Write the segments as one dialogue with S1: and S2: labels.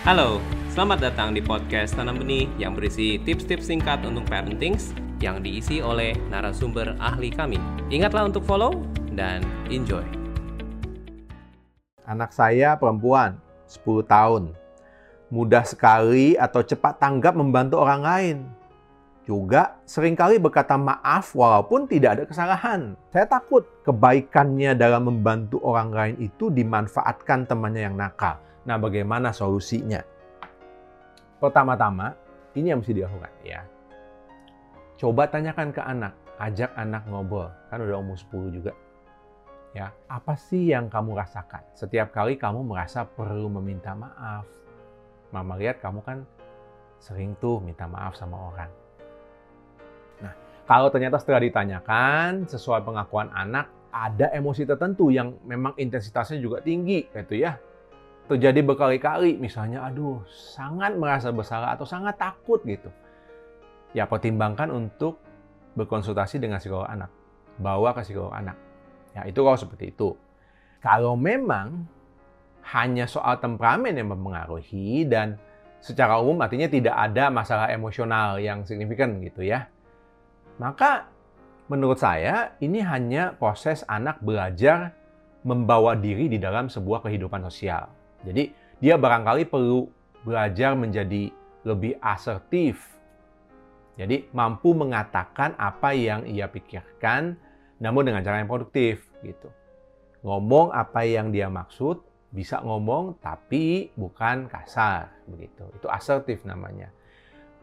S1: Halo, selamat datang di podcast Tanam Benih yang berisi tips-tips singkat untuk parenting yang diisi oleh narasumber ahli kami. Ingatlah untuk follow dan enjoy.
S2: Anak saya perempuan, 10 tahun. Mudah sekali atau cepat tanggap membantu orang lain. Juga sering kali berkata maaf walaupun tidak ada kesalahan. Saya takut kebaikannya dalam membantu orang lain itu dimanfaatkan temannya yang nakal. Nah, bagaimana solusinya? Pertama-tama, ini yang mesti dilakukan ya. Coba tanyakan ke anak, ajak anak ngobrol. Kan udah umur 10 juga. Ya, apa sih yang kamu rasakan? Setiap kali kamu merasa perlu meminta maaf. Mama lihat kamu kan sering tuh minta maaf sama orang. Nah, kalau ternyata setelah ditanyakan sesuai pengakuan anak ada emosi tertentu yang memang intensitasnya juga tinggi gitu ya terjadi berkali-kali, misalnya aduh sangat merasa bersalah atau sangat takut gitu. Ya pertimbangkan untuk berkonsultasi dengan psikolog anak. Bawa ke psikolog anak. Ya itu kalau seperti itu. Kalau memang hanya soal temperamen yang mempengaruhi dan secara umum artinya tidak ada masalah emosional yang signifikan gitu ya. Maka menurut saya ini hanya proses anak belajar membawa diri di dalam sebuah kehidupan sosial. Jadi dia barangkali perlu belajar menjadi lebih asertif. Jadi mampu mengatakan apa yang ia pikirkan namun dengan cara yang produktif gitu. Ngomong apa yang dia maksud, bisa ngomong tapi bukan kasar begitu. Itu asertif namanya.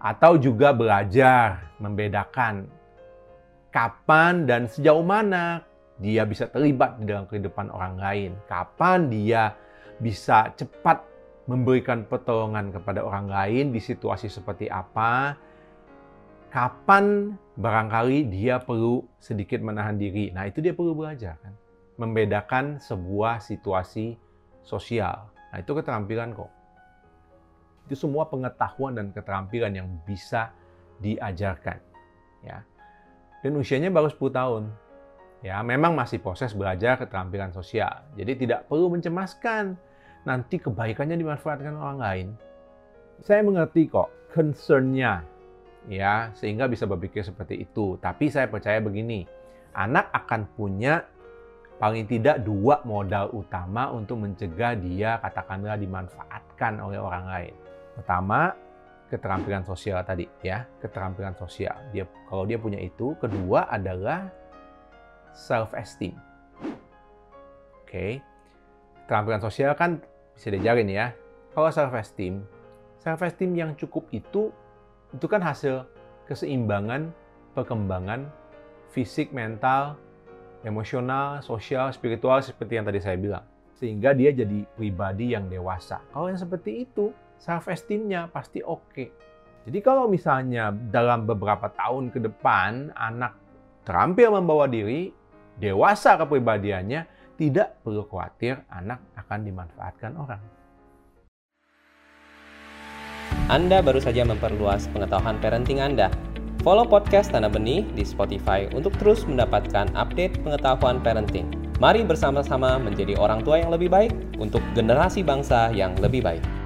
S2: Atau juga belajar membedakan kapan dan sejauh mana dia bisa terlibat di dalam kehidupan orang lain. Kapan dia bisa cepat memberikan pertolongan kepada orang lain di situasi seperti apa, kapan barangkali dia perlu sedikit menahan diri. Nah, itu dia perlu belajar kan. Membedakan sebuah situasi sosial. Nah, itu keterampilan kok. Itu semua pengetahuan dan keterampilan yang bisa diajarkan. Ya. Dan usianya baru 10 tahun. Ya, memang masih proses belajar keterampilan sosial. Jadi tidak perlu mencemaskan nanti kebaikannya dimanfaatkan orang lain. Saya mengerti kok concernnya, ya, sehingga bisa berpikir seperti itu. Tapi saya percaya begini, anak akan punya paling tidak dua modal utama untuk mencegah dia katakanlah dimanfaatkan oleh orang lain. Pertama, keterampilan sosial tadi ya, keterampilan sosial. Dia kalau dia punya itu, kedua adalah self esteem. Oke. Okay. Keterampilan sosial kan bisa diajarin ya. Kalau self esteem, self esteem yang cukup itu itu kan hasil keseimbangan perkembangan fisik, mental, emosional, sosial, spiritual seperti yang tadi saya bilang. Sehingga dia jadi pribadi yang dewasa. Kalau yang seperti itu, self esteemnya pasti oke. Okay. Jadi kalau misalnya dalam beberapa tahun ke depan anak terampil membawa diri, dewasa kepribadiannya, tidak perlu khawatir anak akan dimanfaatkan orang.
S1: Anda baru saja memperluas pengetahuan parenting Anda. Follow podcast Tanah Benih di Spotify untuk terus mendapatkan update pengetahuan parenting. Mari bersama-sama menjadi orang tua yang lebih baik untuk generasi bangsa yang lebih baik.